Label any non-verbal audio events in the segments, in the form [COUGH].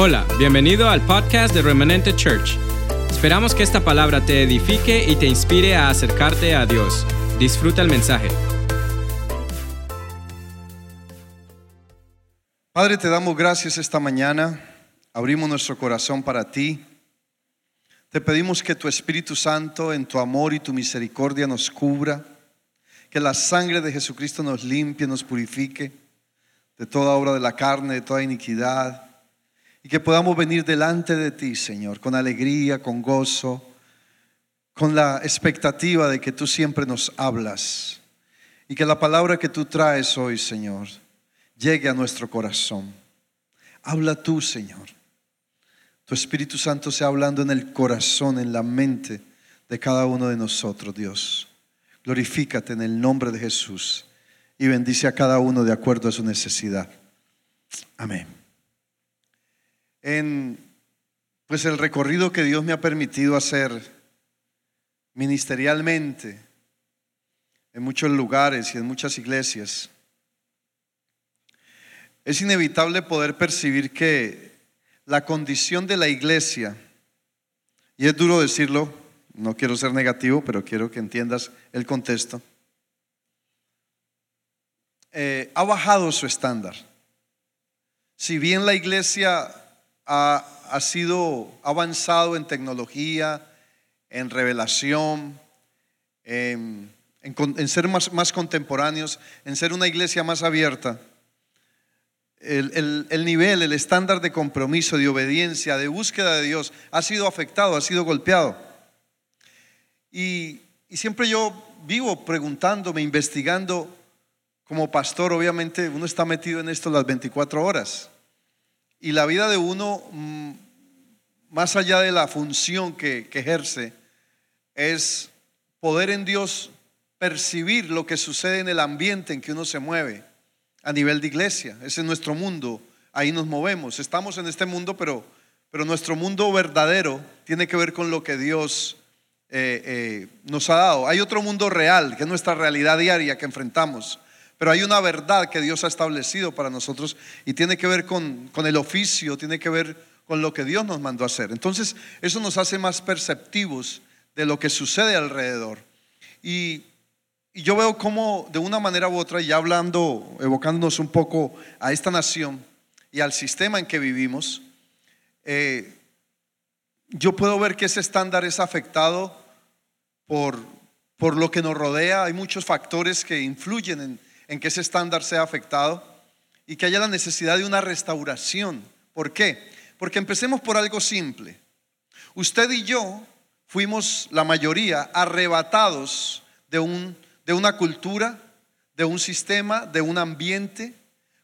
Hola, bienvenido al podcast de Remanente Church. Esperamos que esta palabra te edifique y te inspire a acercarte a Dios. Disfruta el mensaje. Padre, te damos gracias esta mañana. Abrimos nuestro corazón para ti. Te pedimos que tu Espíritu Santo en tu amor y tu misericordia nos cubra. Que la sangre de Jesucristo nos limpie, nos purifique de toda obra de la carne, de toda iniquidad y que podamos venir delante de ti, Señor, con alegría, con gozo, con la expectativa de que tú siempre nos hablas y que la palabra que tú traes hoy, Señor, llegue a nuestro corazón. Habla tú, Señor. Tu Espíritu Santo sea hablando en el corazón, en la mente de cada uno de nosotros, Dios. Glorifícate en el nombre de Jesús y bendice a cada uno de acuerdo a su necesidad. Amén en pues el recorrido que Dios me ha permitido hacer ministerialmente en muchos lugares y en muchas iglesias, es inevitable poder percibir que la condición de la iglesia, y es duro decirlo, no quiero ser negativo, pero quiero que entiendas el contexto, eh, ha bajado su estándar. Si bien la iglesia ha, sido avanzado en tecnología, en revelación, en, ser más, más, contemporáneos, en ser una iglesia más abierta. El, el, nivel, el estándar de compromiso, de obediencia, de búsqueda de Dios ha sido afectado, ha sido golpeado. Y, y siempre yo vivo preguntándome, investigando, como pastor, obviamente uno está metido en esto las 24 horas. Y la vida de uno, mm, más allá de la función que, ejerce, es poder en Dios percibir lo que sucede en el ambiente en que uno se mueve a nivel de iglesia. Ese es nuestro mundo, ahí nos movemos. Estamos en este mundo, pero, pero nuestro mundo verdadero tiene que ver con lo que Dios eh, eh, nos ha dado. Hay otro mundo real, que es nuestra realidad diaria que enfrentamos. Pero hay una verdad que Dios ha establecido para nosotros y tiene que ver con, el oficio, tiene que ver con lo que Dios nos mandó a hacer. Entonces, eso nos hace más perceptivos de lo que sucede alrededor. Y, yo veo cómo de una manera u otra, ya hablando, evocándonos un poco a esta nación y al sistema en que vivimos, eh, yo puedo ver que ese estándar es afectado por, por lo que nos rodea. Hay muchos factores que influyen en, en que ese estándar sea afectado y que haya la necesidad de una restauración. ¿Por qué? Porque empecemos por algo simple. Usted y yo fuimos, la mayoría, arrebatados de, un, de una cultura, de un sistema, de un ambiente.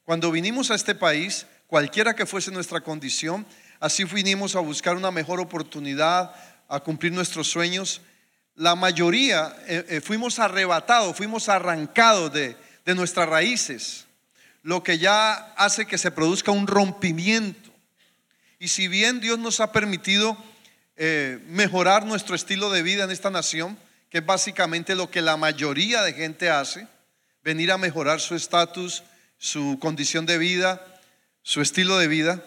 Cuando vinimos a este país, cualquiera que fuese nuestra condición, así vinimos a buscar una mejor oportunidad, a cumplir nuestros sueños. La mayoría eh, eh, fuimos arrebatados, fuimos arrancados de, de nuestras raíces, lo que ya hace que se produzca un rompimiento. Y si bien Dios nos ha permitido eh, mejorar nuestro estilo de vida en esta nación, que es básicamente lo que la mayoría de gente hace, venir a mejorar su estatus, su condición de vida, su estilo de vida,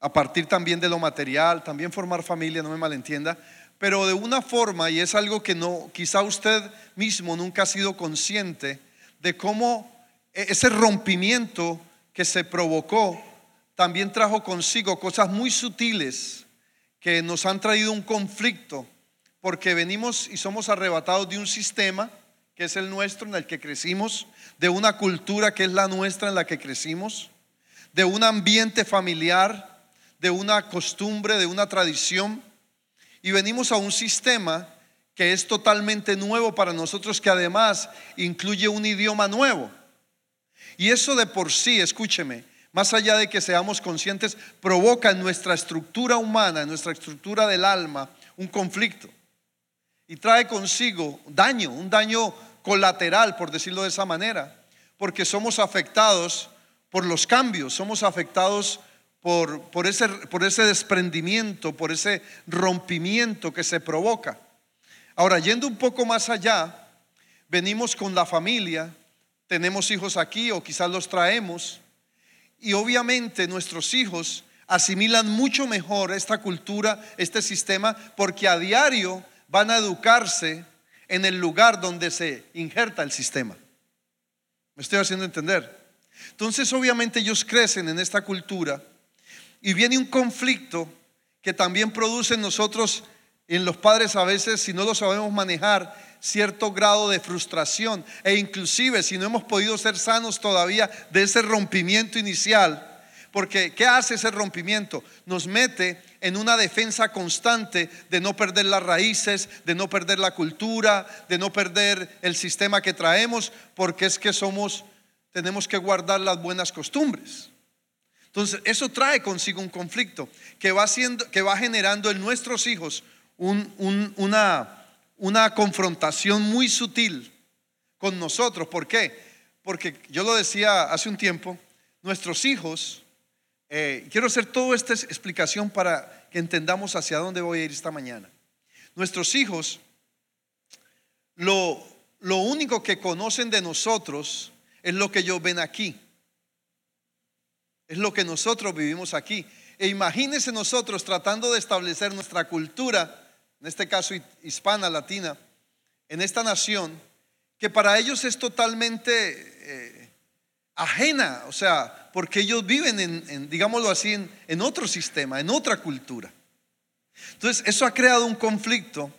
a partir también de lo material, también formar familia, no me malentienda, pero de una forma, y es algo que no, quizá usted mismo nunca ha sido consciente, de cómo e-, ese rompimiento que se provocó también trajo consigo cosas muy sutiles que nos han traído un conflicto, porque venimos y somos arrebatados de un sistema que es el nuestro en el que crecimos, de una cultura que es la nuestra en la que crecimos, de un ambiente familiar, de una costumbre, de una tradición, y venimos a un sistema que es totalmente nuevo para nosotros, que además incluye un idioma nuevo. Y eso de por sí, escúcheme, más allá de que seamos conscientes, provoca en nuestra estructura humana, en nuestra estructura del alma, un conflicto. Y trae consigo daño, un daño colateral, por decirlo de esa manera, porque somos afectados por los cambios, somos afectados por, por, ese, por ese desprendimiento, por ese rompimiento que se provoca. Ahora, yendo un poco más allá, venimos con la familia, tenemos hijos aquí o quizás los traemos, y obviamente nuestros hijos asimilan mucho mejor esta cultura, este sistema, porque a diario van a educarse en el lugar donde se injerta el sistema. ¿Me estoy haciendo entender? Entonces obviamente ellos crecen en esta cultura y viene un conflicto que también produce en nosotros, en los padres a veces, si no lo sabemos manejar, cierto grado de frustración e inclusive si no hemos podido ser sanos todavía de ese rompimiento inicial, porque ¿qué hace ese rompimiento? Nos mete en una defensa constante de no perder las raíces, de no perder la cultura, de no perder el sistema que traemos, porque es que somos, tenemos que guardar las buenas costumbres. Entonces, eso trae consigo un conflicto que va, haciendo, que va generando en nuestros hijos una, una confrontación muy sutil con nosotros. ¿Por qué? Porque yo lo decía hace un tiempo, nuestros hijos, eh, quiero hacer toda esta explicación para que entendamos hacia dónde voy a ir esta mañana. Nuestros hijos, lo, lo único que conocen de nosotros es lo que ellos ven aquí. Es lo que nosotros vivimos aquí. E imagínense nosotros tratando de establecer nuestra cultura en este caso hispana, latina, en esta nación, que para ellos es totalmente eh, ajena, o sea, porque ellos viven en, digámoslo así, en, otro sistema, en otra cultura. Entonces, eso ha creado un conflicto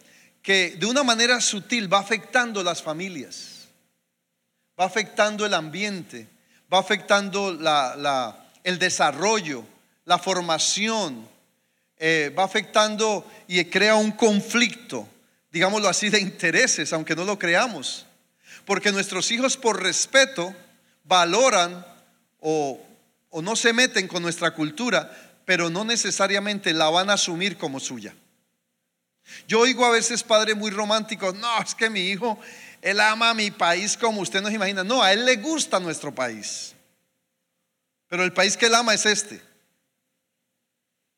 que de una manera sutil va afectando las familias, va afectando el ambiente, va afectando el desarrollo, la formación, eh, va afectando y crea un conflicto, digámoslo así, de intereses, aunque no lo creamos. Porque nuestros hijos por respeto valoran o, o no se meten con nuestra cultura, pero no necesariamente la van a asumir como suya. Yo oigo a veces padres muy románticos, no, es que mi hijo, él ama a mi país como usted nos imagina. No, a él le gusta nuestro país. Pero el país que él ama es este.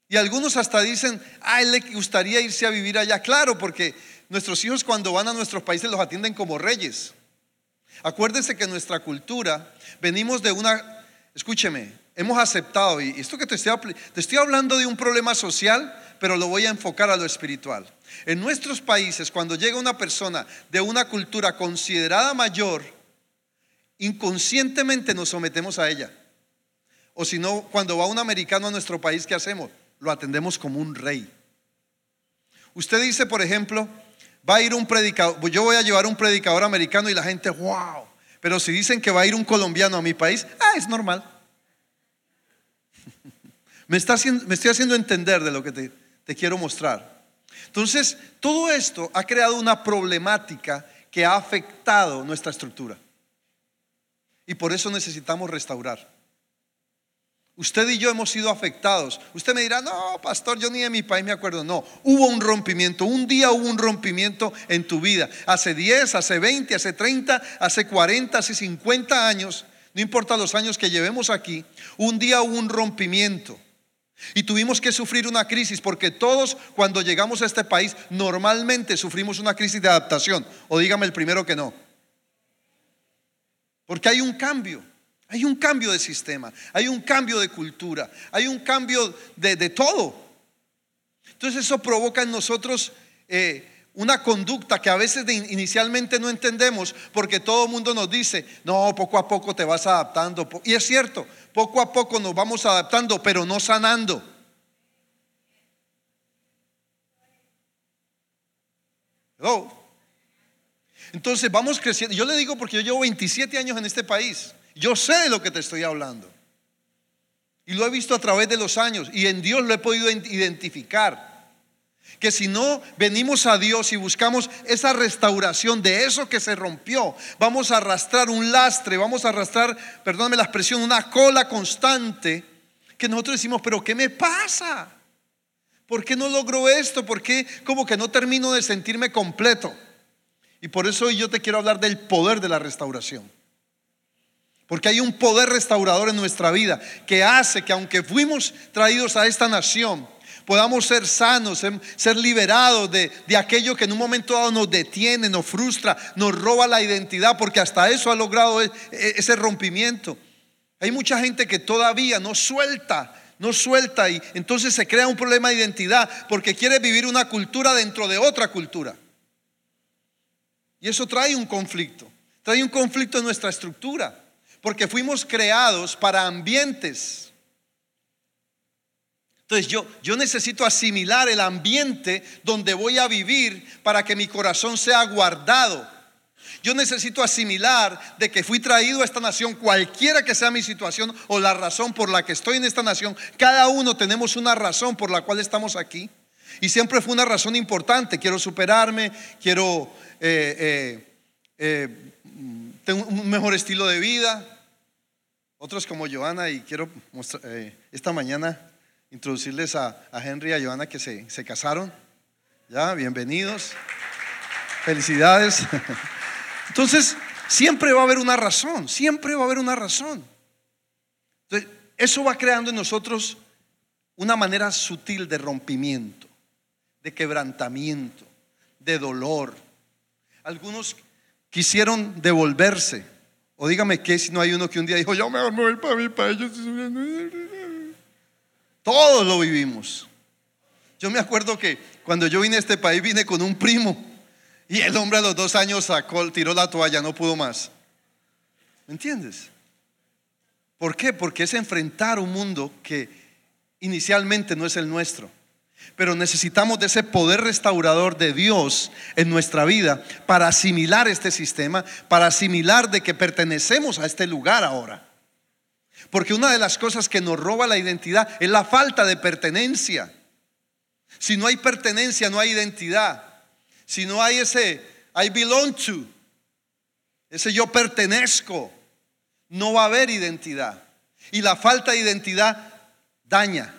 Y algunos hasta dicen, a él le gustaría irse a vivir allá. Claro, porque nuestros hijos cuando van a nuestros países los atienden como reyes. Acuérdense que nuestra cultura, venimos de una, escúcheme, hemos aceptado, y esto que te estoy, te estoy hablando de un problema social, pero lo voy a enfocar a lo espiritual. En nuestros países, cuando llega una persona de una cultura considerada mayor, inconscientemente nos sometemos a ella. O si no, cuando va un americano a nuestro país, ¿qué hacemos? Lo atendemos como un rey. Usted dice, por ejemplo, va a ir un predicador, yo voy a llevar un predicador americano y la gente, wow. Pero si dicen que va a ir un colombiano a mi país, ah, es normal. [LAUGHS] me, está me estoy haciendo entender de lo que te quiero mostrar. Entonces, todo esto ha creado una problemática que ha afectado nuestra estructura. Y por eso necesitamos restaurar. Usted y yo hemos sido afectados. Usted me dirá, no, pastor, yo ni de mi país me acuerdo. No, hubo un rompimiento. Un día hubo un rompimiento en tu vida. Hace 10, hace 20, hace 30, hace 40, hace 50 años, no importa los años que llevemos aquí, un día hubo un rompimiento. Y tuvimos que sufrir una crisis porque todos cuando llegamos a este país normalmente sufrimos una crisis de adaptación. O dígame el primero que no. Porque hay un cambio. Hay un cambio de sistema, hay un cambio de cultura, hay un cambio de, todo. Entonces eso provoca en nosotros eh, una conducta que a veces inicialmente no entendemos porque todo el mundo nos dice, no, poco a poco te vas adaptando. Y es cierto, poco a poco nos vamos adaptando, pero no sanando. Entonces vamos creciendo. Yo le digo porque yo llevo 27 años en este país. Yo sé de lo que te estoy hablando. Y lo he visto a través de los años y en Dios lo he podido identificar. Que si no venimos a Dios y buscamos esa restauración de eso que se rompió, vamos a arrastrar un lastre, vamos a arrastrar, perdóname la expresión, una cola constante que nosotros decimos, pero ¿qué me pasa? ¿Por qué no logro esto? ¿Por qué como que no termino de sentirme completo? Y por eso hoy yo te quiero hablar del poder de la restauración. Porque hay un poder restaurador en nuestra vida que hace que aunque fuimos traídos a esta nación, podamos ser sanos, ser liberados de, aquello que en un momento dado nos detiene, nos frustra, nos roba la identidad, porque hasta eso ha logrado e, e, ese rompimiento. Hay mucha gente que todavía no suelta no suelta y entonces se crea un problema de identidad porque quiere vivir una cultura dentro de otra cultura. Y eso trae un conflicto, trae un conflicto en nuestra estructura, porque fuimos creados para ambientes. Entonces yo, yo necesito asimilar el ambiente donde voy a vivir para que mi corazón sea guardado yo necesito asimilar de que fui traído a esta nación, cualquiera que sea mi situación o la razón por la que estoy en esta nación. Cada uno tenemos una razón por la cual estamos aquí. Y siempre fue una razón importante. Quiero superarme, quiero eh, eh, eh, un mejor estilo de vida. Otros como Joana, y quiero mostrar, esta mañana introducirles a, Henry y a Joana que se, se casaron. Ya, bienvenidos. Felicidades. [LAUGHS] Entonces, siempre va a haber una razón, siempre va a haber una razón. Entonces, eso va creando en nosotros una manera sutil de rompimiento, de quebrantamiento, de dolor. Algunos quisieron devolverse. O dígame que si no hay uno que un día dijo, yo me voy para mi país. Todos lo vivimos. Yo me acuerdo que cuando yo vine a este país vine con un primo y el hombre a los dos años sacó, tiró la toalla, no pudo más. ¿Me entiendes? ¿Por qué? Porque es enfrentar un mundo que inicialmente no es el nuestro. Pero necesitamos de ese poder restaurador de Dios en nuestra vida para asimilar este sistema, para asimilar de que pertenecemos a este lugar ahora. Porque una de las cosas que nos roba la identidad es la falta de pertenencia. Si no hay pertenencia, no hay identidad si no hay ese I belong to, ese yo pertenezco, no va a haber identidad. Y la falta de identidad daña,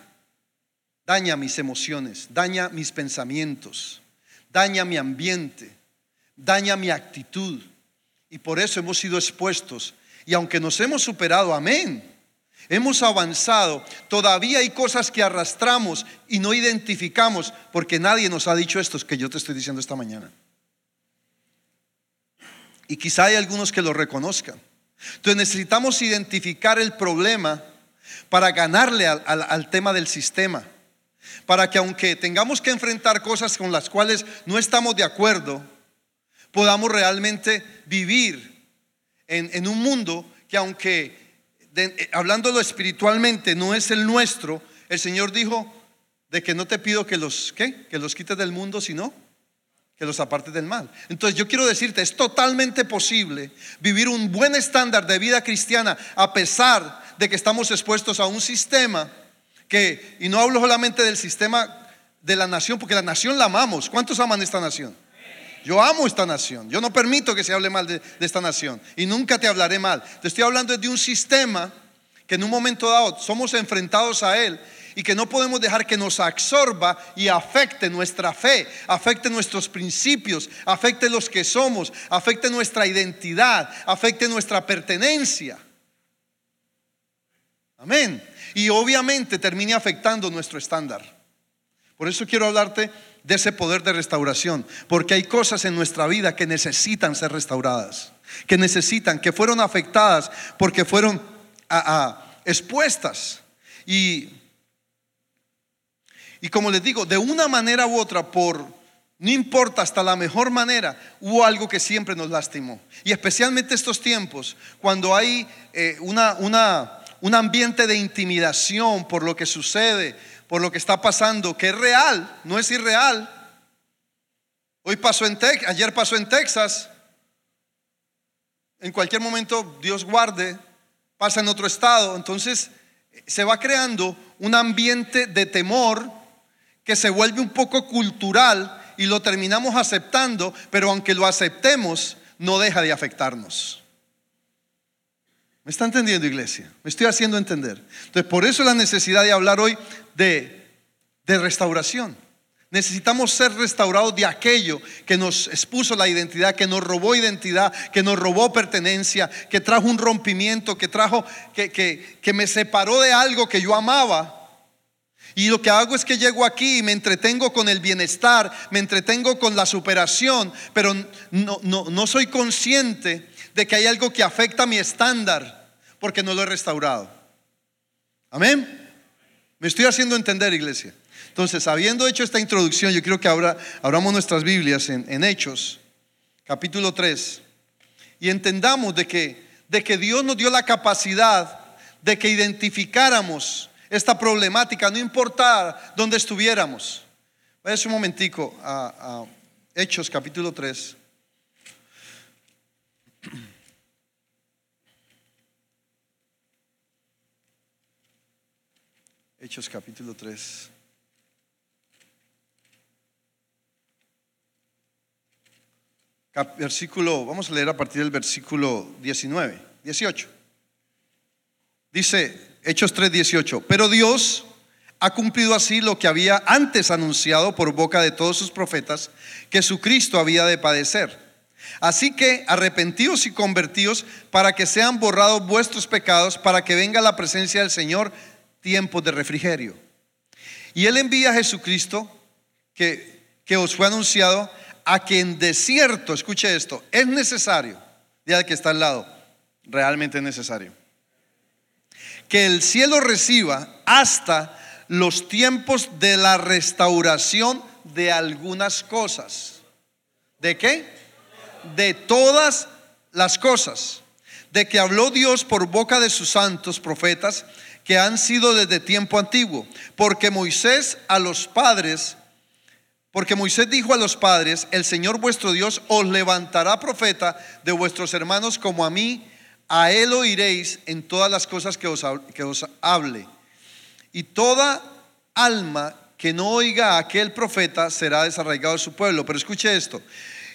daña mis emociones, daña mis pensamientos, daña mi ambiente, daña mi actitud. Y por eso hemos sido expuestos. Y aunque nos hemos superado, amén, hemos avanzado, todavía hay cosas que arrastramos y no identificamos porque nadie nos ha dicho esto que yo te estoy diciendo esta mañana. Y quizá hay algunos que lo reconozcan. Entonces necesitamos identificar el problema para ganarle al, al, tema del sistema. Para que aunque tengamos que enfrentar cosas con las cuales no estamos de acuerdo, podamos realmente vivir en, en un mundo que aunque eh, hablándolo espiritualmente, no es el nuestro, el Señor dijo de que no te pido que los. Que los quites del mundo, sino que los apartes del mal. Entonces yo quiero decirte, es totalmente posible vivir un buen estándar de vida cristiana a pesar de que estamos expuestos a un sistema que, y no hablo solamente del sistema de la nación, porque la nación la amamos. ¿Cuántos aman esta nación? Yo amo esta nación. Yo no permito que se hable mal de, esta nación. Y nunca te hablaré mal. Te estoy hablando de un sistema que en un momento dado somos enfrentados a él y que no podemos dejar que nos absorba y afecte nuestra fe, afecte nuestros principios, afecte los que somos, afecte nuestra identidad, afecte nuestra pertenencia. Amén. Y obviamente termine afectando nuestro estándar. Por eso quiero hablarte de ese poder de restauración, porque hay cosas en nuestra vida que necesitan ser restauradas, que necesitan, que fueron afectadas porque fueron expuestas. Y, y como les digo, de una manera u otra, por, no importa, hasta la mejor manera, hubo algo que siempre nos lastimó. Y especialmente estos tiempos, cuando hay eh, una, una, un ambiente de intimidación por lo que sucede, por lo que está pasando, que es real, no es irreal. Hoy pasó en Texas, ayer pasó en Texas. En cualquier momento, Dios guarde, pasa en otro estado. Entonces, se va creando un ambiente de temor que se vuelve un poco cultural y lo terminamos aceptando, pero aunque lo aceptemos, no deja de afectarnos. ¿Me está entendiendo, iglesia? Me estoy haciendo entender. Entonces, por eso la necesidad de hablar hoy de, de restauración. Necesitamos ser restaurados de aquello que nos expuso la identidad, que nos robó identidad, que nos robó pertenencia, que trajo un rompimiento, que trajo, que, que, que me separó de algo que yo amaba. Y lo que hago es que llego aquí y me entretengo con el bienestar, me entretengo con la superación, pero no, no, no soy consciente de que hay algo que afecta mi estándar porque no lo he restaurado. Amén. Me estoy haciendo entender, iglesia. Entonces, habiendo hecho esta introducción, yo quiero que ahora abramos nuestras Biblias en, Hechos, capítulo 3, y entendamos de que, de que Dios nos dio la capacidad de que identificáramos esta problemática, no importa dónde estuviéramos. Vaya un momentico a, a Hechos capítulo 3. Hechos capítulo 3. versículo, vamos a leer a partir del versículo 19, 18. Dice Hechos 3, 18, pero Dios ha cumplido así lo que había antes anunciado por boca de todos sus profetas, que su Cristo había de padecer. Así que arrepentíos y convertíos para que sean borrados vuestros pecados, para que venga la presencia del Señor tiempos de refrigerio. Y Él envía a Jesucristo, que, que os fue anunciado, a quien desierto, escuche esto, es necesario, ya que está al lado, realmente es necesario, que el cielo reciba hasta los tiempos de la restauración de algunas cosas. ¿De qué? De todas las cosas. De que habló Dios por boca de sus santos profetas que han sido desde tiempo antiguo. Porque Moisés a los padres porque Moisés dijo a los padres, el Señor vuestro Dios os levantará profeta de vuestros hermanos como a mí, a él oiréis en todas las cosas que os, que os hable. Y toda alma que no oiga a aquel profeta será desarraigado de su pueblo. Pero escuche esto.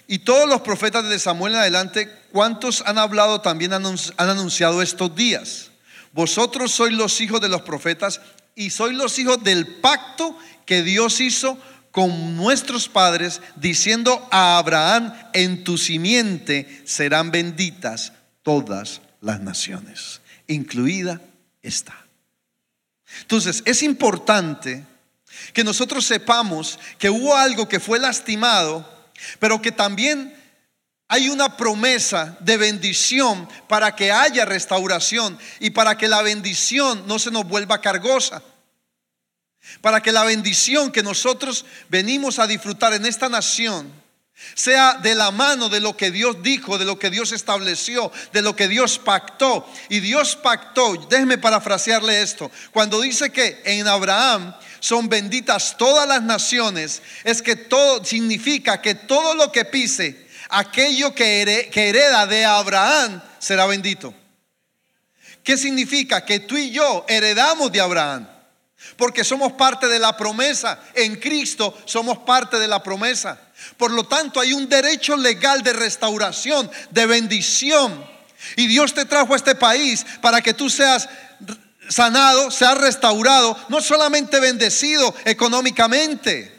Y todos los profetas de Samuel en adelante, ¿cuántos han hablado también han anunciado estos días? Vosotros sois los hijos de los profetas y sois los hijos del pacto que Dios hizo con nuestros padres, diciendo a Abraham, en tu simiente serán benditas todas las naciones, incluida esta. Entonces, es importante que nosotros sepamos que hubo algo que fue lastimado, pero que también hay una promesa de bendición para que haya restauración y para que la bendición no se nos vuelva cargosa. Para que la bendición que nosotros venimos a disfrutar en esta nación sea de la mano de lo que Dios dijo, de lo que Dios estableció, de lo que Dios pactó. Y Dios pactó, déjeme parafrasearle esto, cuando dice que en Abraham son benditas todas las naciones, es que todo significa que todo lo que pise, aquello que hereda de Abraham, será bendito. ¿Qué significa? Que tú y yo heredamos de Abraham. Porque somos parte de la promesa. En Cristo somos parte de la promesa. Por lo tanto, hay un derecho legal de restauración, de bendición. Y Dios te trajo a este país para que tú seas sanado, seas restaurado, no solamente bendecido económicamente.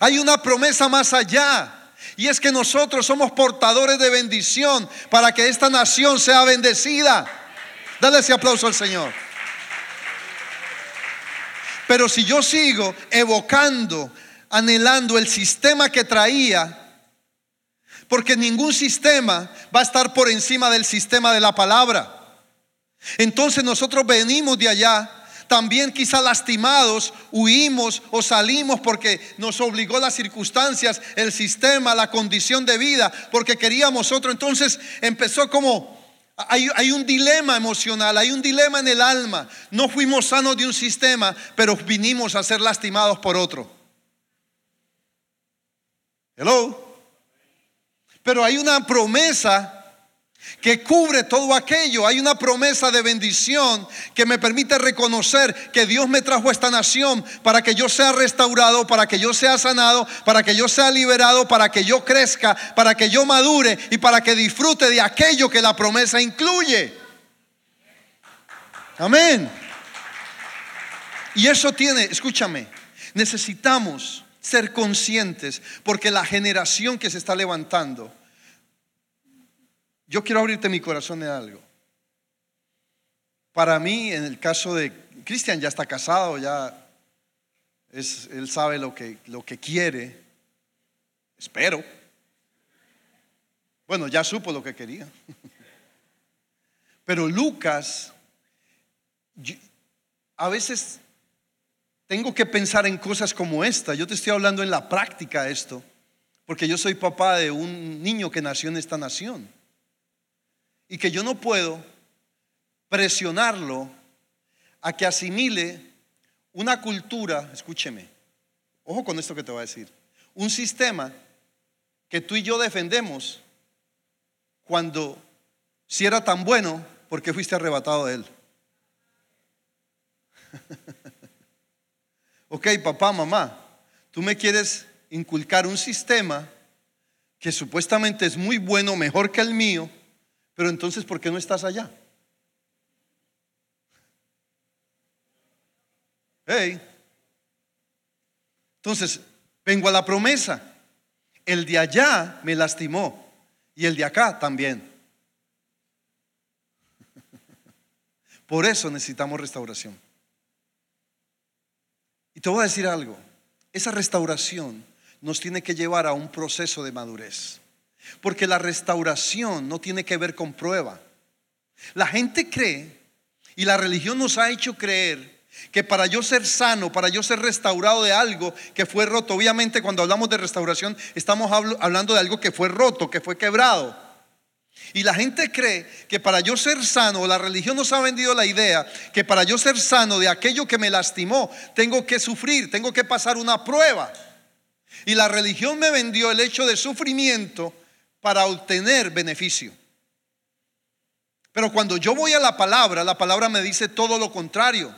Hay una promesa más allá. Y es que nosotros somos portadores de bendición para que esta nación sea bendecida. Dale ese aplauso al Señor. Pero si yo sigo evocando, anhelando el sistema que traía, porque ningún sistema va a estar por encima del sistema de la palabra. Entonces nosotros venimos de allá, también quizá lastimados, huimos o salimos porque nos obligó las circunstancias, el sistema, la condición de vida, porque queríamos otro. Entonces empezó como hay, un dilema emocional, hay un dilema en el alma. No fuimos sanos de un sistema, pero vinimos a ser lastimados por otro. Hello. Pero hay una promesa que cubre todo aquello. Hay una promesa de bendición que me permite reconocer que Dios me trajo a esta nación para que yo sea restaurado, para que yo sea sanado, para que yo sea liberado, para que yo crezca, para que yo madure y para que disfrute de aquello que la promesa incluye. Amén. Y eso tiene, escúchame, necesitamos ser conscientes porque la generación que se está levantando yo quiero abrirte mi corazón en algo. Para mí, en el caso de Cristian, ya está casado, ya es, él sabe lo que, lo que quiere. Espero. Bueno, ya supo lo que quería. Pero Lucas, a veces tengo que pensar en cosas como esta. Yo te estoy hablando en la práctica esto, porque yo soy papá de un niño que nació en esta nación. Y que yo no puedo presionarlo a que asimile una cultura, escúcheme, ojo con esto que te voy a decir, un sistema que tú y yo defendemos cuando si era tan bueno, ¿por qué fuiste arrebatado de él? [LAUGHS] ok, papá, mamá, tú me quieres inculcar un sistema que supuestamente es muy bueno, mejor que el mío, pero entonces, ¿por qué no estás allá? Hey. Entonces, vengo a la promesa. El de allá me lastimó y el de acá también. [LAUGHS] Por eso necesitamos restauración. Y te voy a decir algo, esa restauración nos tiene que llevar a un proceso de madurez. Porque la restauración no tiene que ver con prueba. La gente cree, y la religión nos ha hecho creer, que para yo ser sano, para yo ser restaurado de algo que fue roto, obviamente cuando hablamos de restauración estamos hablando de algo que fue roto, que fue quebrado. Y la gente cree que para yo ser sano, la religión nos ha vendido la idea que para yo ser sano de aquello que me lastimó, tengo que sufrir, tengo que pasar una prueba. Y la religión me vendió el hecho de sufrimiento para obtener beneficio. Pero cuando yo voy a la palabra, la palabra me dice todo lo contrario.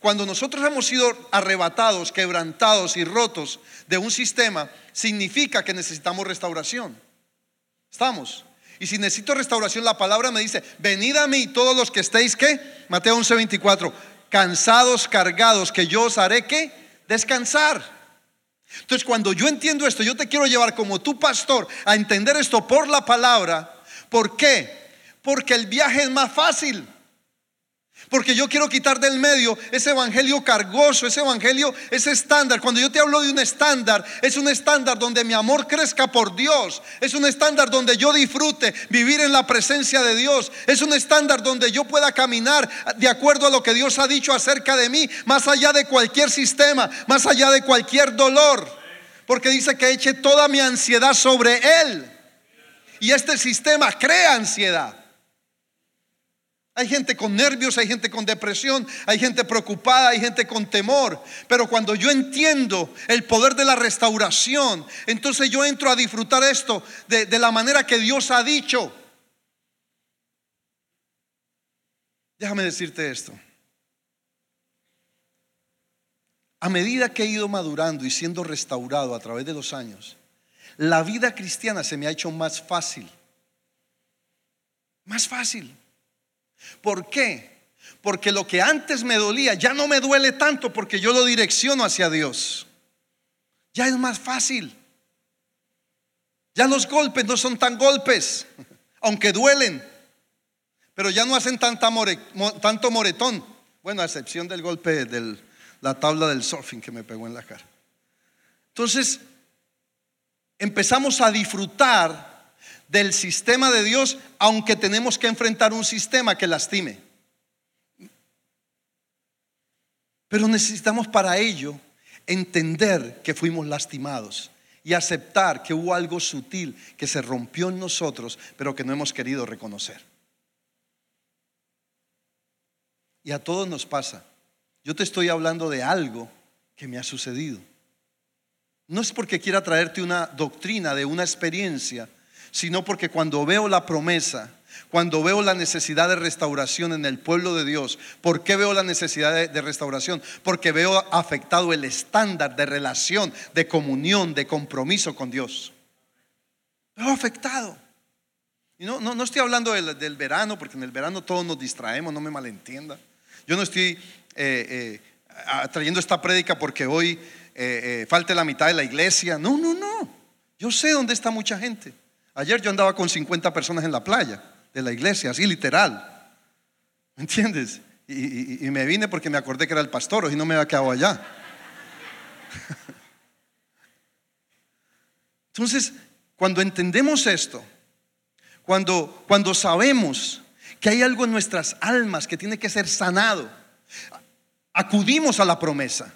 Cuando nosotros hemos sido arrebatados, quebrantados y rotos de un sistema, significa que necesitamos restauración. ¿Estamos? Y si necesito restauración, la palabra me dice, venid a mí todos los que estéis, ¿qué? Mateo 11:24, cansados, cargados, que yo os haré, ¿qué? Descansar. Entonces, cuando yo entiendo esto, yo te quiero llevar como tu pastor a entender esto por la palabra. ¿Por qué? Porque el viaje es más fácil. Porque yo quiero quitar del medio ese evangelio cargoso, ese evangelio, ese estándar. Cuando yo te hablo de un estándar, es un estándar donde mi amor crezca por Dios. Es un estándar donde yo disfrute vivir en la presencia de Dios. Es un estándar donde yo pueda caminar de acuerdo a lo que Dios ha dicho acerca de mí, más allá de cualquier sistema, más allá de cualquier dolor. Porque dice que eche toda mi ansiedad sobre Él. Y este sistema crea ansiedad. Hay gente con nervios, hay gente con depresión, hay gente preocupada, hay gente con temor. Pero cuando yo entiendo el poder de la restauración, entonces yo entro a disfrutar esto de, la manera que Dios ha dicho. Déjame decirte esto. A medida que he ido madurando y siendo restaurado a través de los años, la vida cristiana se me ha hecho más fácil. Más fácil. ¿Por qué? Porque lo que antes me dolía ya no me duele tanto porque yo lo direcciono hacia Dios. Ya es más fácil. Ya los golpes no son tan golpes, [LAUGHS] aunque duelen, pero ya no hacen tanta tanto moretón. Bueno, a excepción del golpe de la tabla del surfing que me pegó en la cara. Entonces, empezamos a disfrutar del sistema de Dios, aunque tenemos que enfrentar un sistema que lastime. Pero necesitamos para ello entender que fuimos lastimados y aceptar que hubo algo sutil que se rompió en nosotros, pero que no hemos querido reconocer. Y a todos nos pasa. Yo te estoy hablando de algo que me ha sucedido. No es porque quiera traerte una doctrina de una experiencia, sino porque cuando veo la promesa, cuando veo la necesidad de restauración en el pueblo de Dios, ¿por qué veo la necesidad de, restauración? Porque veo afectado el estándar de relación, de comunión, de compromiso con Dios. Veo afectado. Y no, no, estoy hablando del, verano, porque en el verano todos nos distraemos, no me malentienda. Yo no estoy eh, eh, trayendo esta prédica porque hoy eh, falte la mitad de la iglesia. No, no, no. Yo sé dónde está mucha gente. Ayer yo andaba con 50 personas en la playa de la iglesia, así literal. ¿Me entiendes? Y, me vine porque me acordé que era el pastor y no me había quedado allá. [LAUGHS] Entonces, cuando entendemos esto, cuando, cuando sabemos que hay algo en nuestras almas que tiene que ser sanado, acudimos a la promesa.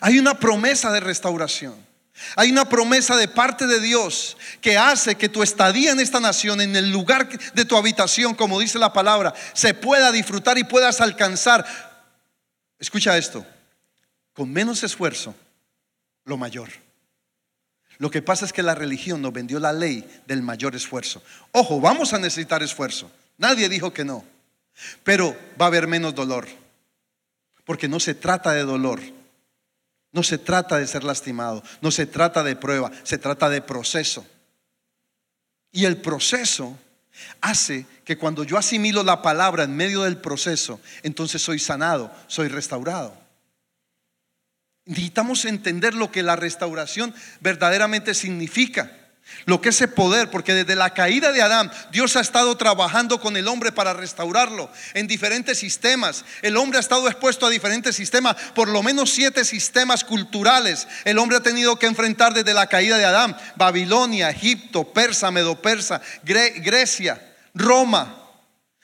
Hay una promesa de restauración. Hay una promesa de parte de Dios que hace que tu estadía en esta nación, en el lugar de tu habitación, como dice la palabra, se pueda disfrutar y puedas alcanzar. Escucha esto, con menos esfuerzo, lo mayor. Lo que pasa es que la religión nos vendió la ley del mayor esfuerzo. Ojo, vamos a necesitar esfuerzo. Nadie dijo que no. Pero va a haber menos dolor. Porque no se trata de dolor. No se trata de ser lastimado. No se trata de prueba. Se trata de proceso. Y el proceso hace que cuando yo asimilo la palabra en medio del proceso, entonces soy sanado, soy restaurado. Necesitamos entender lo que la restauración verdaderamente significa. Lo que ese poder, porque desde la caída de Adán, Dios ha estado trabajando con el hombre para restaurarlo en diferentes sistemas. El hombre ha estado expuesto a diferentes sistemas, por lo menos siete sistemas culturales. El hombre ha tenido que enfrentar desde la caída de Adán, Babilonia, Egipto, Persa, Medo-Persa, Grecia, Roma.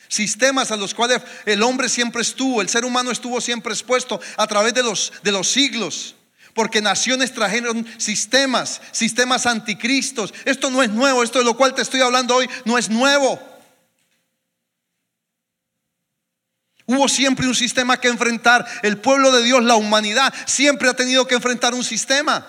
Sistemas a los cuales el hombre siempre estuvo, el ser humano estuvo siempre expuesto a través de los, de los siglos. Porque naciones trajeron sistemas, sistemas anticristos. Esto no es nuevo, esto de lo cual te estoy hablando hoy no es nuevo. Hubo siempre un sistema que enfrentar. El pueblo de Dios, la humanidad, siempre ha tenido que enfrentar un sistema.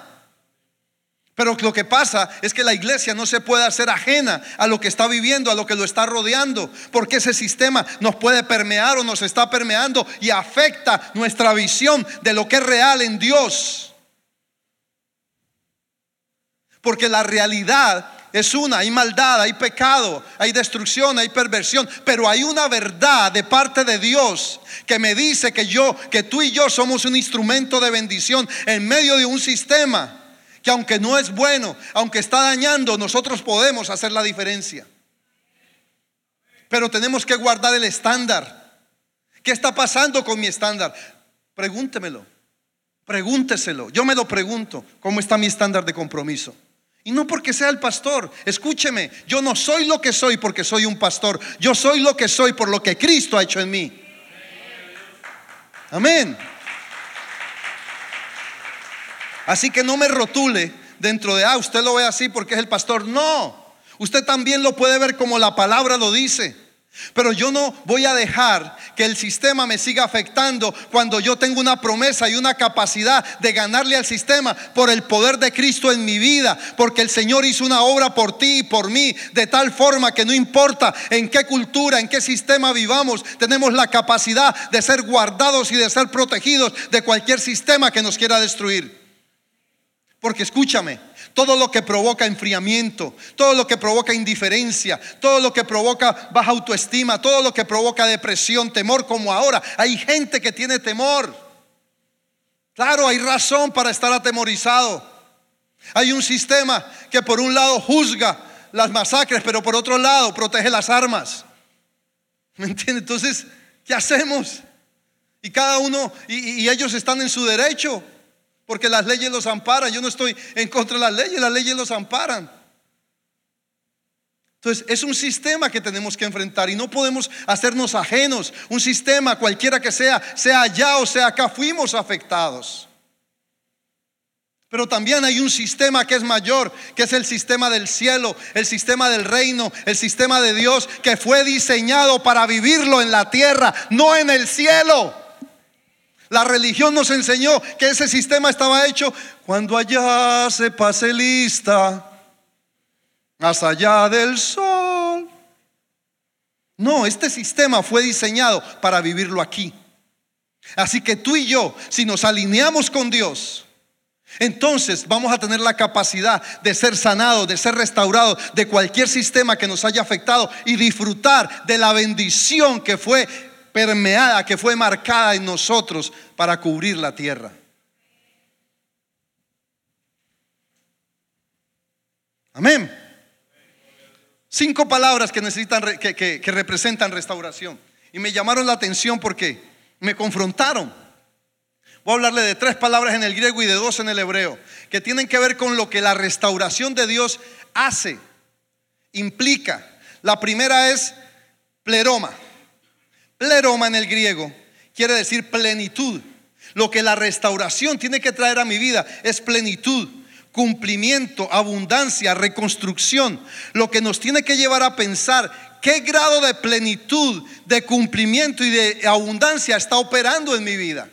Pero lo que pasa es que la iglesia no se puede hacer ajena a lo que está viviendo, a lo que lo está rodeando, porque ese sistema nos puede permear o nos está permeando y afecta nuestra visión de lo que es real en Dios. Porque la realidad es una, hay maldad, hay pecado, hay destrucción, hay perversión, pero hay una verdad de parte de Dios que me dice que yo, que tú y yo somos un instrumento de bendición en medio de un sistema que aunque no es bueno, aunque está dañando, nosotros podemos hacer la diferencia. Pero tenemos que guardar el estándar. ¿Qué está pasando con mi estándar? Pregúntemelo. Pregúnteselo. Yo me lo pregunto. ¿Cómo está mi estándar de compromiso? Y no porque sea el pastor, escúcheme, yo no soy lo que soy porque soy un pastor, yo soy lo que soy por lo que Cristo ha hecho en mí. Amén. Así que no me rotule dentro de, ah, usted lo ve así porque es el pastor. No, usted también lo puede ver como la palabra lo dice. Pero yo no voy a dejar que el sistema me siga afectando cuando yo tengo una promesa y una capacidad de ganarle al sistema por el poder de Cristo en mi vida, porque el Señor hizo una obra por ti y por mí, de tal forma que no importa en qué cultura, en qué sistema vivamos, tenemos la capacidad de ser guardados y de ser protegidos de cualquier sistema que nos quiera destruir. Porque escúchame, todo lo que provoca enfriamiento, todo lo que provoca indiferencia, todo lo que provoca baja autoestima, todo lo que provoca depresión, temor, como ahora, hay gente que tiene temor. Claro, hay razón para estar atemorizado. Hay un sistema que por un lado juzga las masacres, pero por otro lado protege las armas. ¿Me entiendes? Entonces, ¿qué hacemos? Y cada uno, y, y ellos están en su derecho. Porque las leyes los amparan. Yo no estoy en contra de las leyes, las leyes los amparan. Entonces, es un sistema que tenemos que enfrentar y no podemos hacernos ajenos. Un sistema, cualquiera que sea, sea allá o sea acá, fuimos afectados. Pero también hay un sistema que es mayor, que es el sistema del cielo, el sistema del reino, el sistema de Dios, que fue diseñado para vivirlo en la tierra, no en el cielo. La religión nos enseñó que ese sistema estaba hecho cuando allá se pase lista, más allá del sol. No, este sistema fue diseñado para vivirlo aquí. Así que tú y yo, si nos alineamos con Dios, entonces vamos a tener la capacidad de ser sanados, de ser restaurados de cualquier sistema que nos haya afectado y disfrutar de la bendición que fue permeada, que fue marcada en nosotros para cubrir la tierra. Amén. Cinco palabras que necesitan, que, que representan restauración. Y me llamaron la atención porque me confrontaron. Voy a hablarle de tres palabras en el griego y de dos en el hebreo, que tienen que ver con lo que la restauración de Dios hace, implica. La primera es pleroma. Pleroma en el griego quiere decir plenitud. Lo que la restauración tiene que traer a mi vida es plenitud, cumplimiento, abundancia, reconstrucción. Lo que nos tiene que llevar a pensar qué grado de plenitud, de cumplimiento y de abundancia está operando en mi vida.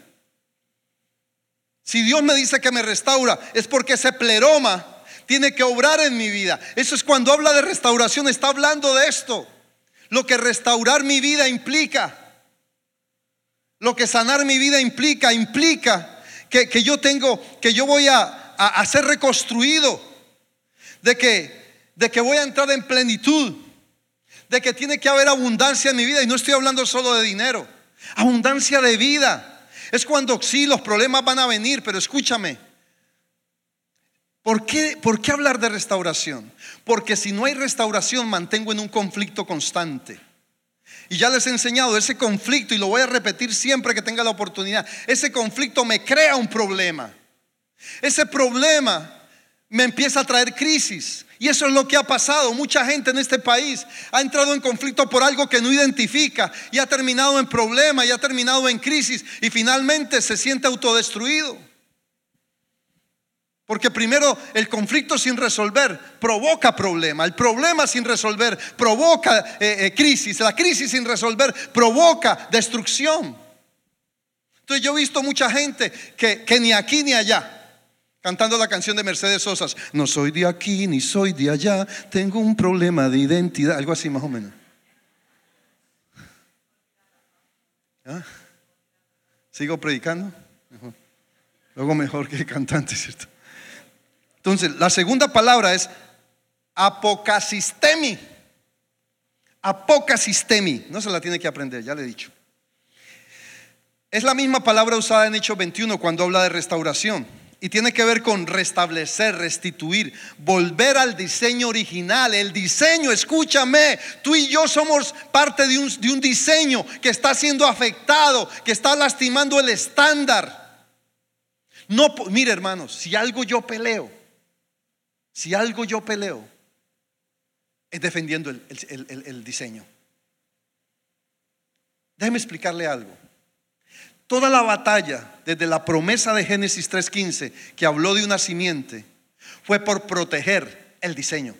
Si Dios me dice que me restaura, es porque ese pleroma tiene que obrar en mi vida. Eso es cuando habla de restauración, está hablando de esto. Lo que restaurar mi vida implica. Lo que sanar mi vida implica, implica que, yo tengo, que yo voy a, a, ser reconstruido. De que, de que voy a entrar en plenitud. De que tiene que haber abundancia en mi vida. Y no estoy hablando solo de dinero. Abundancia de vida. Es cuando sí, los problemas van a venir, pero escúchame. ¿Por qué, ¿Por qué hablar de restauración? Porque si no hay restauración mantengo en un conflicto constante. Y ya les he enseñado ese conflicto y lo voy a repetir siempre que tenga la oportunidad. Ese conflicto me crea un problema. Ese problema me empieza a traer crisis. Y eso es lo que ha pasado. Mucha gente en este país ha entrado en conflicto por algo que no identifica y ha terminado en problema y ha terminado en crisis y finalmente se siente autodestruido. Porque primero el conflicto sin resolver provoca problema, el problema sin resolver provoca eh, eh, crisis, la crisis sin resolver provoca destrucción. Entonces yo he visto mucha gente que, que ni aquí ni allá, cantando la canción de Mercedes Sosas, no soy de aquí ni soy de allá, tengo un problema de identidad, algo así más o menos. ¿Ah? ¿Sigo predicando? Luego mejor que cantante, ¿cierto? Entonces, la segunda palabra es apocasistemi. Apocasistemi. No se la tiene que aprender, ya le he dicho. Es la misma palabra usada en Hechos 21 cuando habla de restauración. Y tiene que ver con restablecer, restituir, volver al diseño original. El diseño, escúchame, tú y yo somos parte de un, de un diseño que está siendo afectado, que está lastimando el estándar. No, mire hermanos, si algo yo peleo, si algo yo peleo, es defendiendo el, diseño. Déjeme explicarle algo. Toda la batalla, desde la promesa de Génesis 3.15, que habló de una simiente, fue por proteger el diseño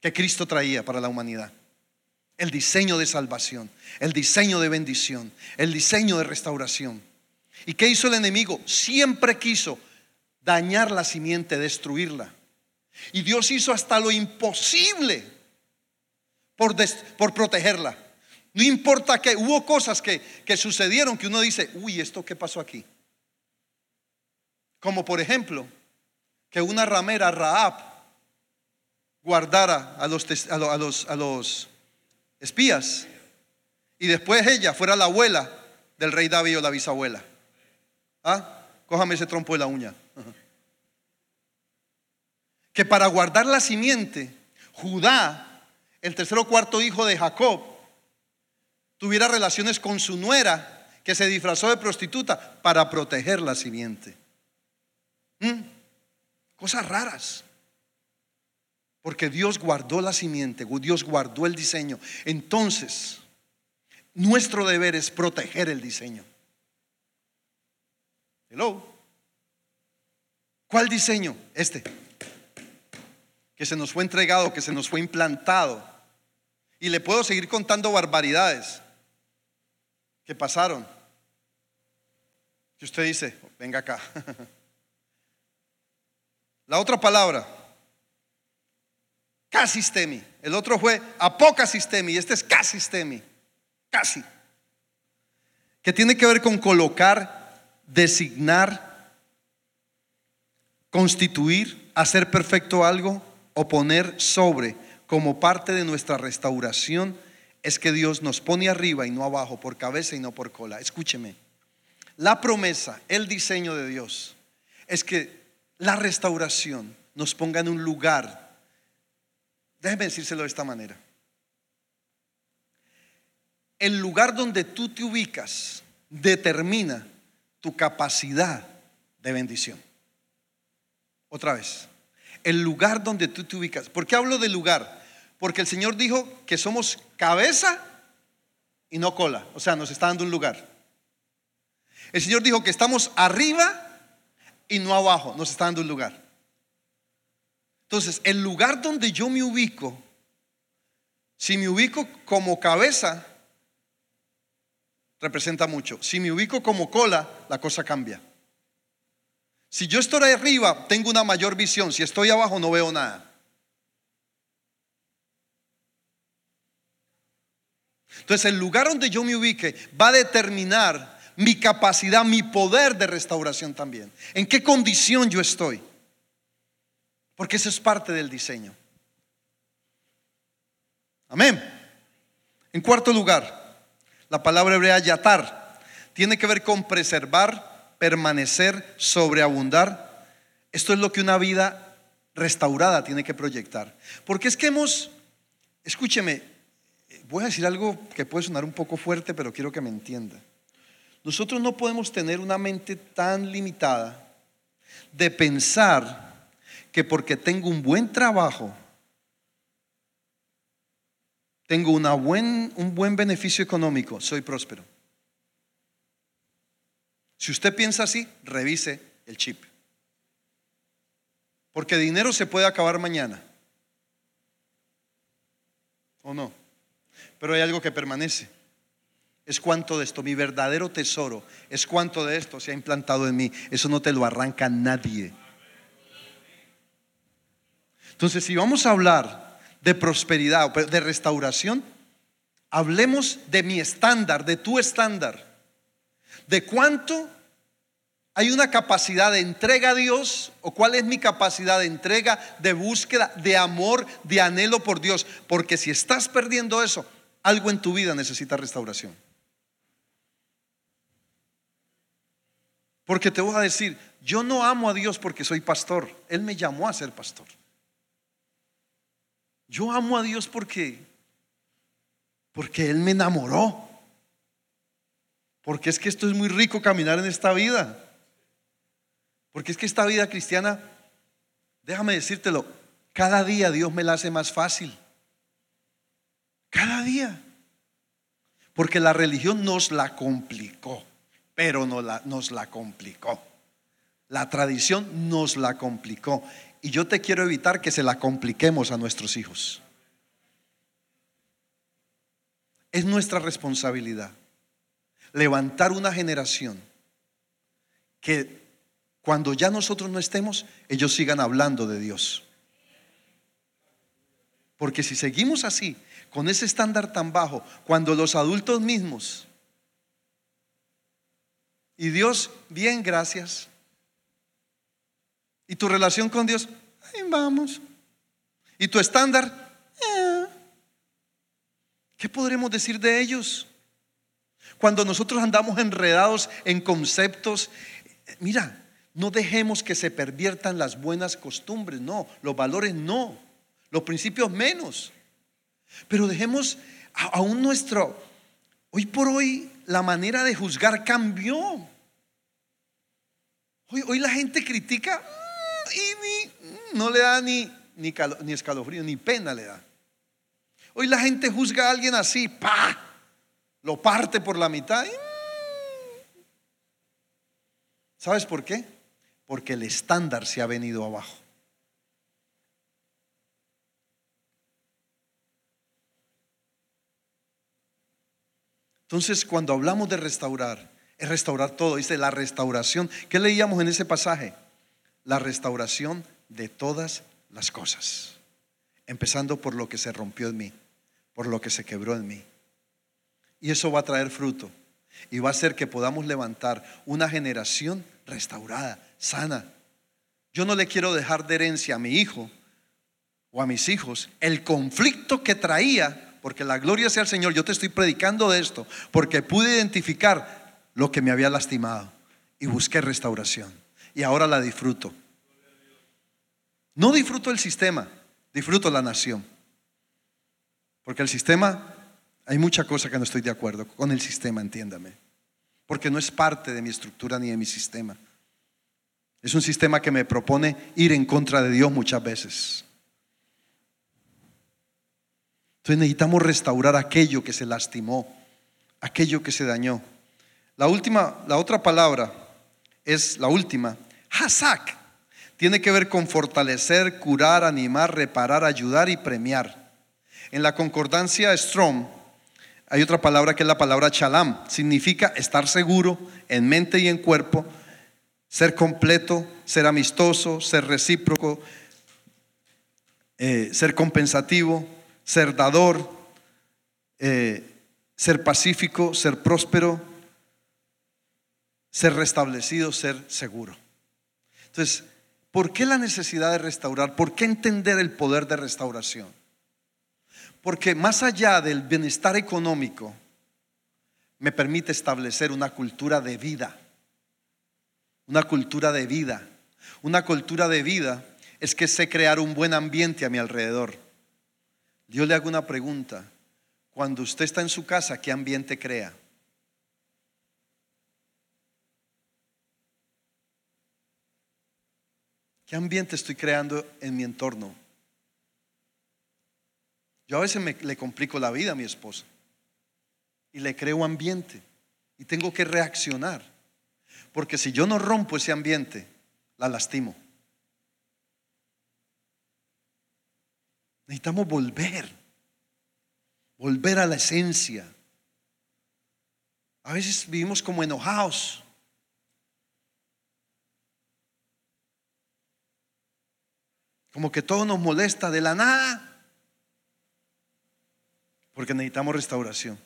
que Cristo traía para la humanidad. El diseño de salvación, el diseño de bendición, el diseño de restauración. ¿Y qué hizo el enemigo? Siempre quiso dañar la simiente, destruirla. Y Dios hizo hasta lo imposible por, por protegerla. No importa que hubo cosas que, que sucedieron que uno dice, uy, ¿esto qué pasó aquí? Como por ejemplo, que una ramera Raab guardara a los, a los, a los espías y después ella fuera la abuela del rey David o la bisabuela. ¿Ah? Cójame ese trompo de la uña. Que para guardar la simiente, Judá, el tercer o cuarto hijo de Jacob, tuviera relaciones con su nuera, que se disfrazó de prostituta, para proteger la simiente. ¿Mm? Cosas raras. Porque Dios guardó la simiente, Dios guardó el diseño. Entonces, nuestro deber es proteger el diseño. Hello. ¿Cuál diseño? Este. Que se nos fue entregado, que se nos fue implantado. Y le puedo seguir contando barbaridades que pasaron. Que usted dice, venga acá. [LAUGHS] La otra palabra, casistemi. El otro fue apocasistemi y este es casistemi. Casi. Que tiene que ver con colocar designar, constituir, hacer perfecto algo o poner sobre como parte de nuestra restauración es que Dios nos pone arriba y no abajo, por cabeza y no por cola. Escúcheme, la promesa, el diseño de Dios es que la restauración nos ponga en un lugar, déjeme decírselo de esta manera, el lugar donde tú te ubicas determina tu capacidad de bendición. Otra vez, el lugar donde tú te ubicas. ¿Por qué hablo de lugar? Porque el Señor dijo que somos cabeza y no cola. O sea, nos está dando un lugar. El Señor dijo que estamos arriba y no abajo, nos está dando un lugar. Entonces, el lugar donde yo me ubico, si me ubico como cabeza, representa mucho. Si me ubico como cola, la cosa cambia. Si yo estoy arriba, tengo una mayor visión. Si estoy abajo, no veo nada. Entonces, el lugar donde yo me ubique va a determinar mi capacidad, mi poder de restauración también. ¿En qué condición yo estoy? Porque eso es parte del diseño. Amén. En cuarto lugar, la palabra hebrea yatar tiene que ver con preservar, permanecer, sobreabundar. Esto es lo que una vida restaurada tiene que proyectar. Porque es que hemos, escúcheme, voy a decir algo que puede sonar un poco fuerte, pero quiero que me entienda. Nosotros no podemos tener una mente tan limitada de pensar que porque tengo un buen trabajo, tengo una buen, un buen beneficio económico, soy próspero. Si usted piensa así, revise el chip. Porque dinero se puede acabar mañana. ¿O no? Pero hay algo que permanece es cuánto de esto, mi verdadero tesoro, es cuánto de esto se ha implantado en mí. Eso no te lo arranca nadie. Entonces, si vamos a hablar de prosperidad, de restauración, hablemos de mi estándar, de tu estándar, de cuánto hay una capacidad de entrega a Dios o cuál es mi capacidad de entrega, de búsqueda, de amor, de anhelo por Dios. Porque si estás perdiendo eso, algo en tu vida necesita restauración. Porque te voy a decir, yo no amo a Dios porque soy pastor. Él me llamó a ser pastor. Yo amo a Dios porque porque él me enamoró. Porque es que esto es muy rico caminar en esta vida. Porque es que esta vida cristiana, déjame decírtelo, cada día Dios me la hace más fácil. Cada día. Porque la religión nos la complicó pero nos la, nos la complicó. La tradición nos la complicó. Y yo te quiero evitar que se la compliquemos a nuestros hijos. Es nuestra responsabilidad levantar una generación que cuando ya nosotros no estemos, ellos sigan hablando de Dios. Porque si seguimos así, con ese estándar tan bajo, cuando los adultos mismos y Dios, bien, gracias. ¿Y tu relación con Dios? Ahí vamos. ¿Y tu estándar? Eh. ¿Qué podremos decir de ellos? Cuando nosotros andamos enredados en conceptos, mira, no dejemos que se perviertan las buenas costumbres, no, los valores no, los principios menos. Pero dejemos aún nuestro, hoy por hoy la manera de juzgar cambió. Hoy, la gente critica mm, y no le da ni, ni, ni escalofrío, ni pena le da. Hoy la gente juzga a alguien así, pa, lo parte por la mitad. Mm. ¿Sabes por qué? Porque el estándar se ha venido abajo. Entonces, cuando hablamos de restaurar, es restaurar todo. Dice la restauración. ¿Qué leíamos en ese pasaje? La restauración de todas las cosas. Empezando por lo que se rompió en mí, por lo que se quebró en mí. Y eso va a traer fruto. Y va a hacer que podamos levantar una generación restaurada, sana. Yo no le quiero dejar de herencia a mi hijo o a mis hijos el conflicto que traía porque la gloria sea el Señor, yo te estoy predicando de esto, porque pude identificar lo que me había lastimado y busqué restauración. Y ahora la disfruto. No disfruto el sistema, disfruto la nación. Porque el sistema, hay mucha cosa que no estoy de acuerdo con el sistema, entiéndame. Porque no es parte de mi estructura ni de mi sistema. Es un sistema que me propone ir en contra de Dios muchas veces. Entonces necesitamos restaurar aquello que se lastimó, aquello que se dañó. La última, la otra palabra es la última, Hazak. Tiene que ver con fortalecer, curar, animar, reparar, ayudar y premiar. En la concordancia Strong hay otra palabra que es la palabra chalam. Significa estar seguro en mente y en cuerpo, ser completo, ser amistoso, ser recíproco, eh, ser compensativo, ser dador, eh, ser pacífico, ser próspero, ser restablecido, ser seguro. Entonces, ¿por qué la necesidad de restaurar? ¿Por qué entender el poder de restauración? Porque más allá del bienestar económico, me permite establecer una cultura de vida. Una cultura de vida. Una cultura de vida es que sé crear un buen ambiente a mi alrededor. Yo le hago una pregunta. Cuando usted está en su casa, ¿qué ambiente crea? ¿Qué ambiente estoy creando en mi entorno? Yo a veces me, le complico la vida a mi esposa y le creo ambiente y tengo que reaccionar. Porque si yo no rompo ese ambiente, la lastimo. Necesitamos volver, volver a la esencia. A veces vivimos como enojados. Como que todo nos molesta de la nada. Porque necesitamos restauración.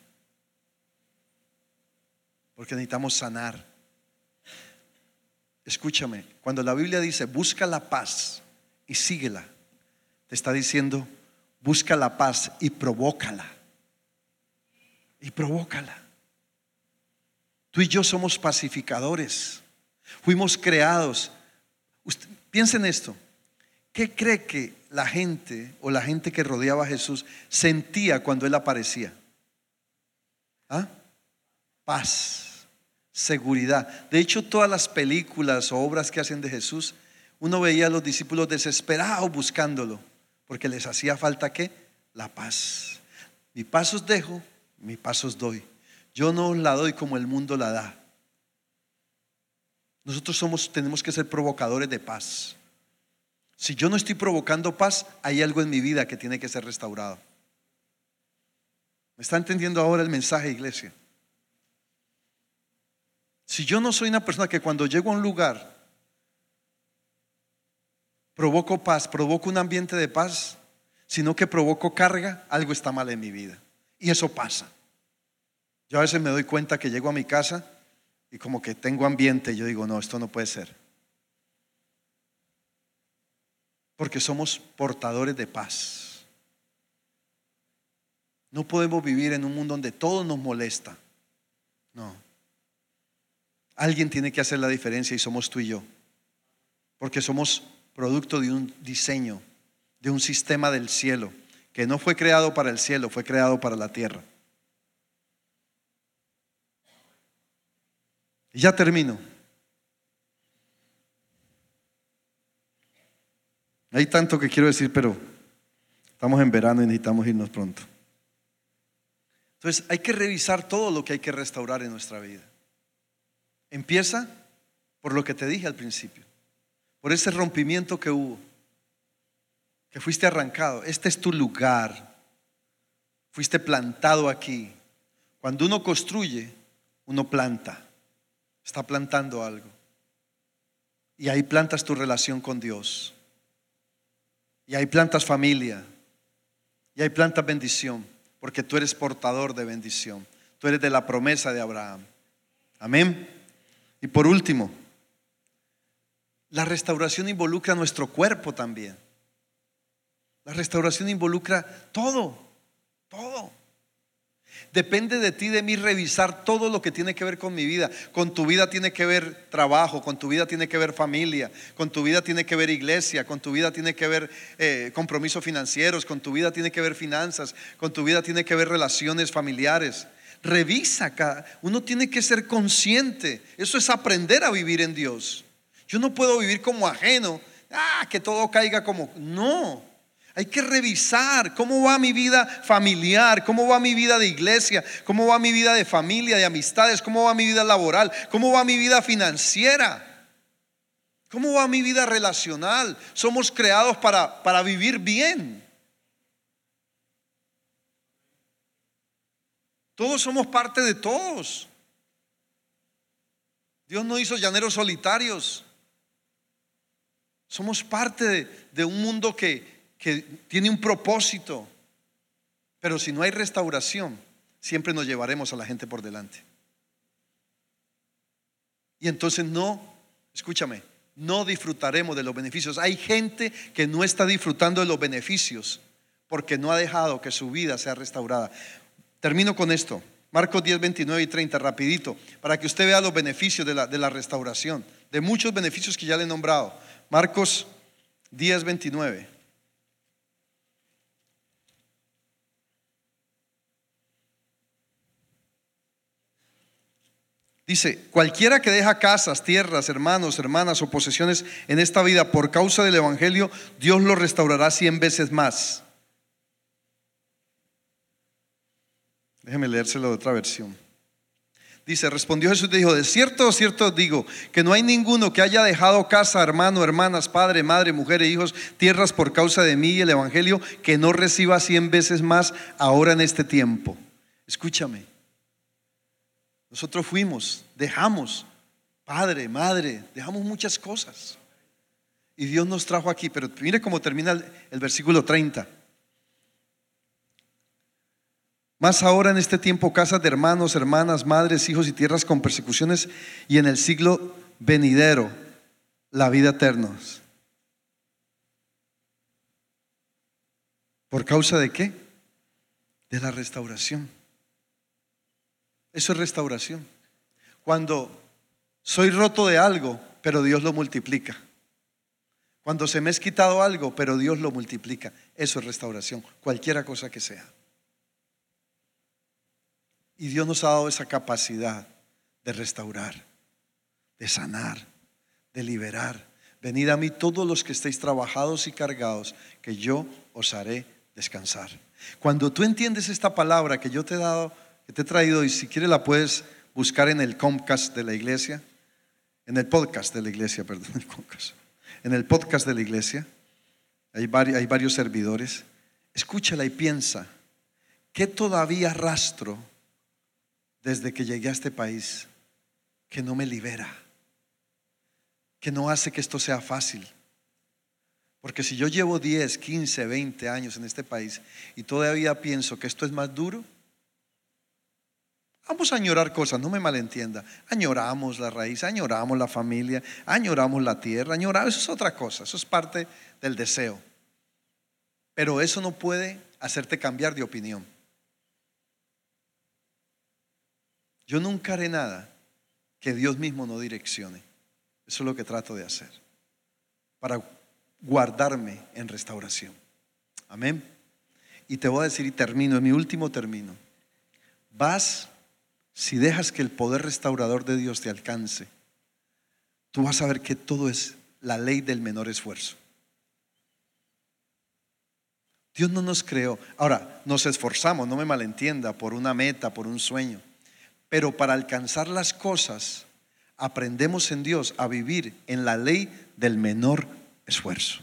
Porque necesitamos sanar. Escúchame, cuando la Biblia dice, busca la paz y síguela, te está diciendo, busca la paz y provócala. Y provócala. Tú y yo somos pacificadores. Fuimos creados. Usted, piensa en esto. ¿Qué cree que la gente o la gente que rodeaba a Jesús sentía cuando Él aparecía? ¿Ah? Paz, seguridad. De hecho, todas las películas o obras que hacen de Jesús, uno veía a los discípulos desesperados buscándolo, porque les hacía falta qué? La paz. Mi paz os dejo, mi paz os doy. Yo no os la doy como el mundo la da. Nosotros somos, tenemos que ser provocadores de paz. Si yo no estoy provocando paz, hay algo en mi vida que tiene que ser restaurado. ¿Me está entendiendo ahora el mensaje, iglesia? Si yo no soy una persona que cuando llego a un lugar provoco paz, provoco un ambiente de paz, sino que provoco carga, algo está mal en mi vida. Y eso pasa. Yo a veces me doy cuenta que llego a mi casa y como que tengo ambiente, yo digo, no, esto no puede ser. Porque somos portadores de paz. No podemos vivir en un mundo donde todo nos molesta. No. Alguien tiene que hacer la diferencia y somos tú y yo. Porque somos producto de un diseño, de un sistema del cielo, que no fue creado para el cielo, fue creado para la tierra. Y ya termino. Hay tanto que quiero decir, pero estamos en verano y necesitamos irnos pronto. Entonces hay que revisar todo lo que hay que restaurar en nuestra vida. Empieza por lo que te dije al principio, por ese rompimiento que hubo, que fuiste arrancado. Este es tu lugar, fuiste plantado aquí. Cuando uno construye, uno planta, está plantando algo. Y ahí plantas tu relación con Dios. Y hay plantas familia. Y hay plantas bendición. Porque tú eres portador de bendición. Tú eres de la promesa de Abraham. Amén. Y por último, la restauración involucra nuestro cuerpo también. La restauración involucra todo, todo. Depende de ti, de mí, revisar todo lo que tiene que ver con mi vida. Con tu vida tiene que ver trabajo, con tu vida tiene que ver familia, con tu vida tiene que ver iglesia, con tu vida tiene que ver eh, compromisos financieros, con tu vida tiene que ver finanzas, con tu vida tiene que ver relaciones familiares. Revisa acá. Uno tiene que ser consciente. Eso es aprender a vivir en Dios. Yo no puedo vivir como ajeno. Ah, que todo caiga como. No. Hay que revisar cómo va mi vida familiar, cómo va mi vida de iglesia, cómo va mi vida de familia, de amistades, cómo va mi vida laboral, cómo va mi vida financiera. ¿Cómo va mi vida relacional? Somos creados para, para vivir bien. Todos somos parte de todos. Dios no hizo llaneros solitarios. Somos parte de, de un mundo que, que tiene un propósito. Pero si no hay restauración, siempre nos llevaremos a la gente por delante. Y entonces no, escúchame, no disfrutaremos de los beneficios. Hay gente que no está disfrutando de los beneficios porque no ha dejado que su vida sea restaurada. Termino con esto. Marcos 10, 29 y 30, rapidito, para que usted vea los beneficios de la, de la restauración, de muchos beneficios que ya le he nombrado. Marcos 10, 29. Dice, cualquiera que deja casas, tierras, hermanos, hermanas o posesiones en esta vida por causa del Evangelio, Dios lo restaurará cien veces más. Déjeme leérselo de otra versión. Dice, respondió Jesús y dijo, de cierto, cierto digo, que no hay ninguno que haya dejado casa, hermano, hermanas, padre, madre, mujer e hijos, tierras por causa de mí y el Evangelio, que no reciba cien veces más ahora en este tiempo. Escúchame. Nosotros fuimos, dejamos, padre, madre, dejamos muchas cosas. Y Dios nos trajo aquí, pero mire cómo termina el, versículo 30. Más ahora en este tiempo casas de hermanos, hermanas, madres, hijos y tierras con persecuciones y en el siglo venidero la vida eterna. ¿Por causa de qué? De la restauración. Eso es restauración. Cuando soy roto de algo, pero Dios lo multiplica. Cuando se me es quitado algo, pero Dios lo multiplica. Eso es restauración, cualquiera cosa que sea. Y Dios nos ha dado esa capacidad de restaurar, de sanar, de liberar. Venid a mí todos los que estéis trabajados y cargados, que yo os haré descansar. Cuando tú entiendes esta palabra que yo te he dado, que te he traído y si quieres la puedes buscar en el Comcast de la iglesia, en el podcast de la iglesia, perdón, [LAUGHS] el Comcast, en el podcast de la iglesia. Hay, hay varios servidores. Escúchala y piensa, ¿qué todavía rastro desde que llegué a este país que no me libera? Que no hace que esto sea fácil. Porque si yo llevo 10, 15, 20 años en este país y todavía pienso que esto es más duro, Vamos a añorar cosas, no me malentienda. Añoramos la raíz, añoramos la familia, añoramos la tierra, añoramos, eso es otra cosa, eso es parte del deseo. Pero eso no puede hacerte cambiar de opinión. Yo nunca haré nada que Dios mismo no direccione. Eso es lo que trato de hacer. Para guardarme en restauración. Amén. Y te voy a decir y termino, en mi último término. Vas si dejas que el poder restaurador de Dios te alcance, tú vas a ver que todo es la ley del menor esfuerzo. Dios no nos creó. Ahora, nos esforzamos, no me malentienda, por una meta, por un sueño. Pero para alcanzar las cosas, aprendemos en Dios a vivir en la ley del menor esfuerzo.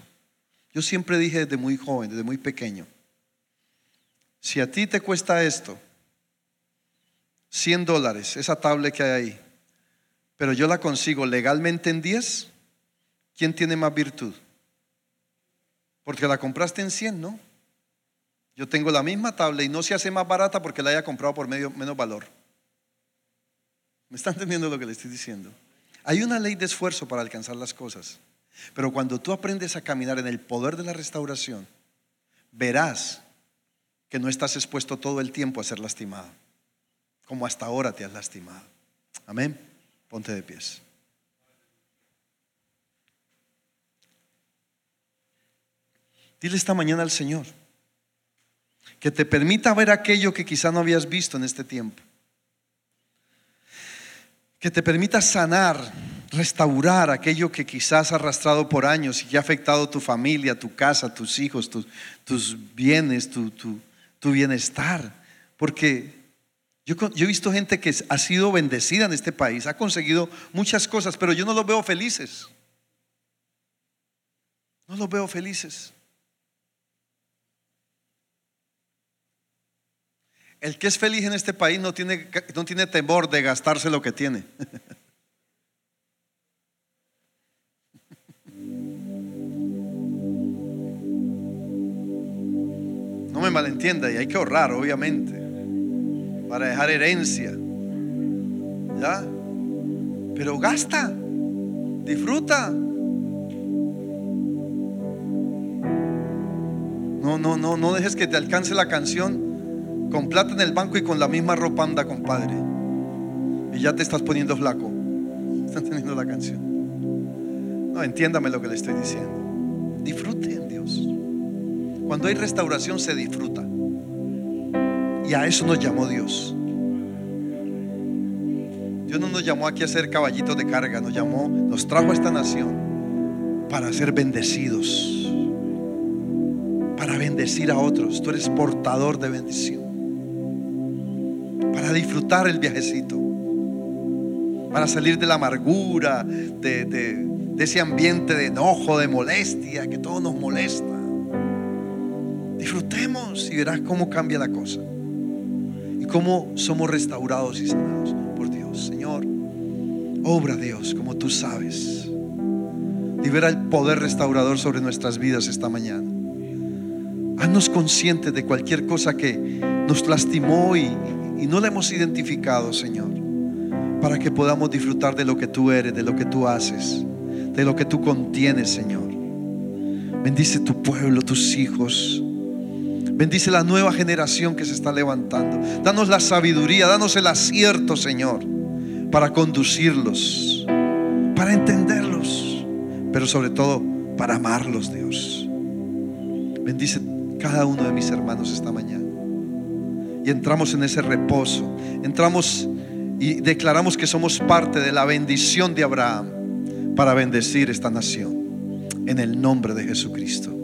Yo siempre dije desde muy joven, desde muy pequeño, si a ti te cuesta esto, 100 dólares, esa tablet que hay ahí, pero yo la consigo legalmente en 10, ¿quién tiene más virtud? Porque la compraste en 100, ¿no? Yo tengo la misma tablet y no se hace más barata porque la haya comprado por medio, menos valor. ¿Me están entendiendo lo que le estoy diciendo? Hay una ley de esfuerzo para alcanzar las cosas, pero cuando tú aprendes a caminar en el poder de la restauración, verás que no estás expuesto todo el tiempo a ser lastimado como hasta ahora te has lastimado. Amén. Ponte de pies. Dile esta mañana al Señor que te permita ver aquello que quizá no habías visto en este tiempo. Que te permita sanar restaurar aquello que quizás ha arrastrado por años y que ha afectado tu familia, tu casa, tus hijos, tus, bienes, tu bienestar. Porque yo, he visto gente que ha sido bendecida en este país, ha conseguido muchas cosas, pero yo no los veo felices. No los veo felices. El que es feliz en este país no tiene, no tiene temor de gastarse lo que tiene. [LAUGHS] No me malentienda, y hay que ahorrar, obviamente, para dejar herencia. ¿Ya? Pero gasta, disfruta. No, no, no, no dejes que te alcance la canción con plata en el banco y con la misma ropa anda, compadre. Y ya te estás poniendo flaco. [LAUGHS] Están teniendo la canción. No, entiéndame lo que le estoy diciendo. Disfrute en Dios. Cuando hay restauración se disfruta. Y a eso nos llamó Dios. Dios no nos llamó aquí a ser caballitos de carga, nos llamó, nos trajo a esta nación para ser bendecidos, para bendecir a otros. Tú eres portador de bendición para disfrutar el viajecito, para salir de la amargura, de, ese ambiente de enojo, de molestia, que todo nos molesta. Disfrutemos y verás cómo cambia la cosa y cómo somos restaurados y sanados por Dios. Señor, obra Dios como tú sabes. Libera el poder restaurador sobre nuestras vidas esta mañana. Haznos conscientes de cualquier cosa que nos lastimó y, y no la hemos identificado, Señor, para que podamos disfrutar de lo que tú eres, de lo que tú haces, de lo que tú contienes, Señor. Bendice tu pueblo, tus hijos. Bendice la nueva generación que se está levantando. Danos la sabiduría, danos el acierto, Señor, para conducirlos, para entenderlos, pero sobre todo para amarlos, Dios. Bendice cada uno de mis hermanos esta mañana y entramos en ese reposo. Entramos y declaramos que somos parte de la bendición de Abraham para bendecir esta nación. En el nombre de Jesucristo.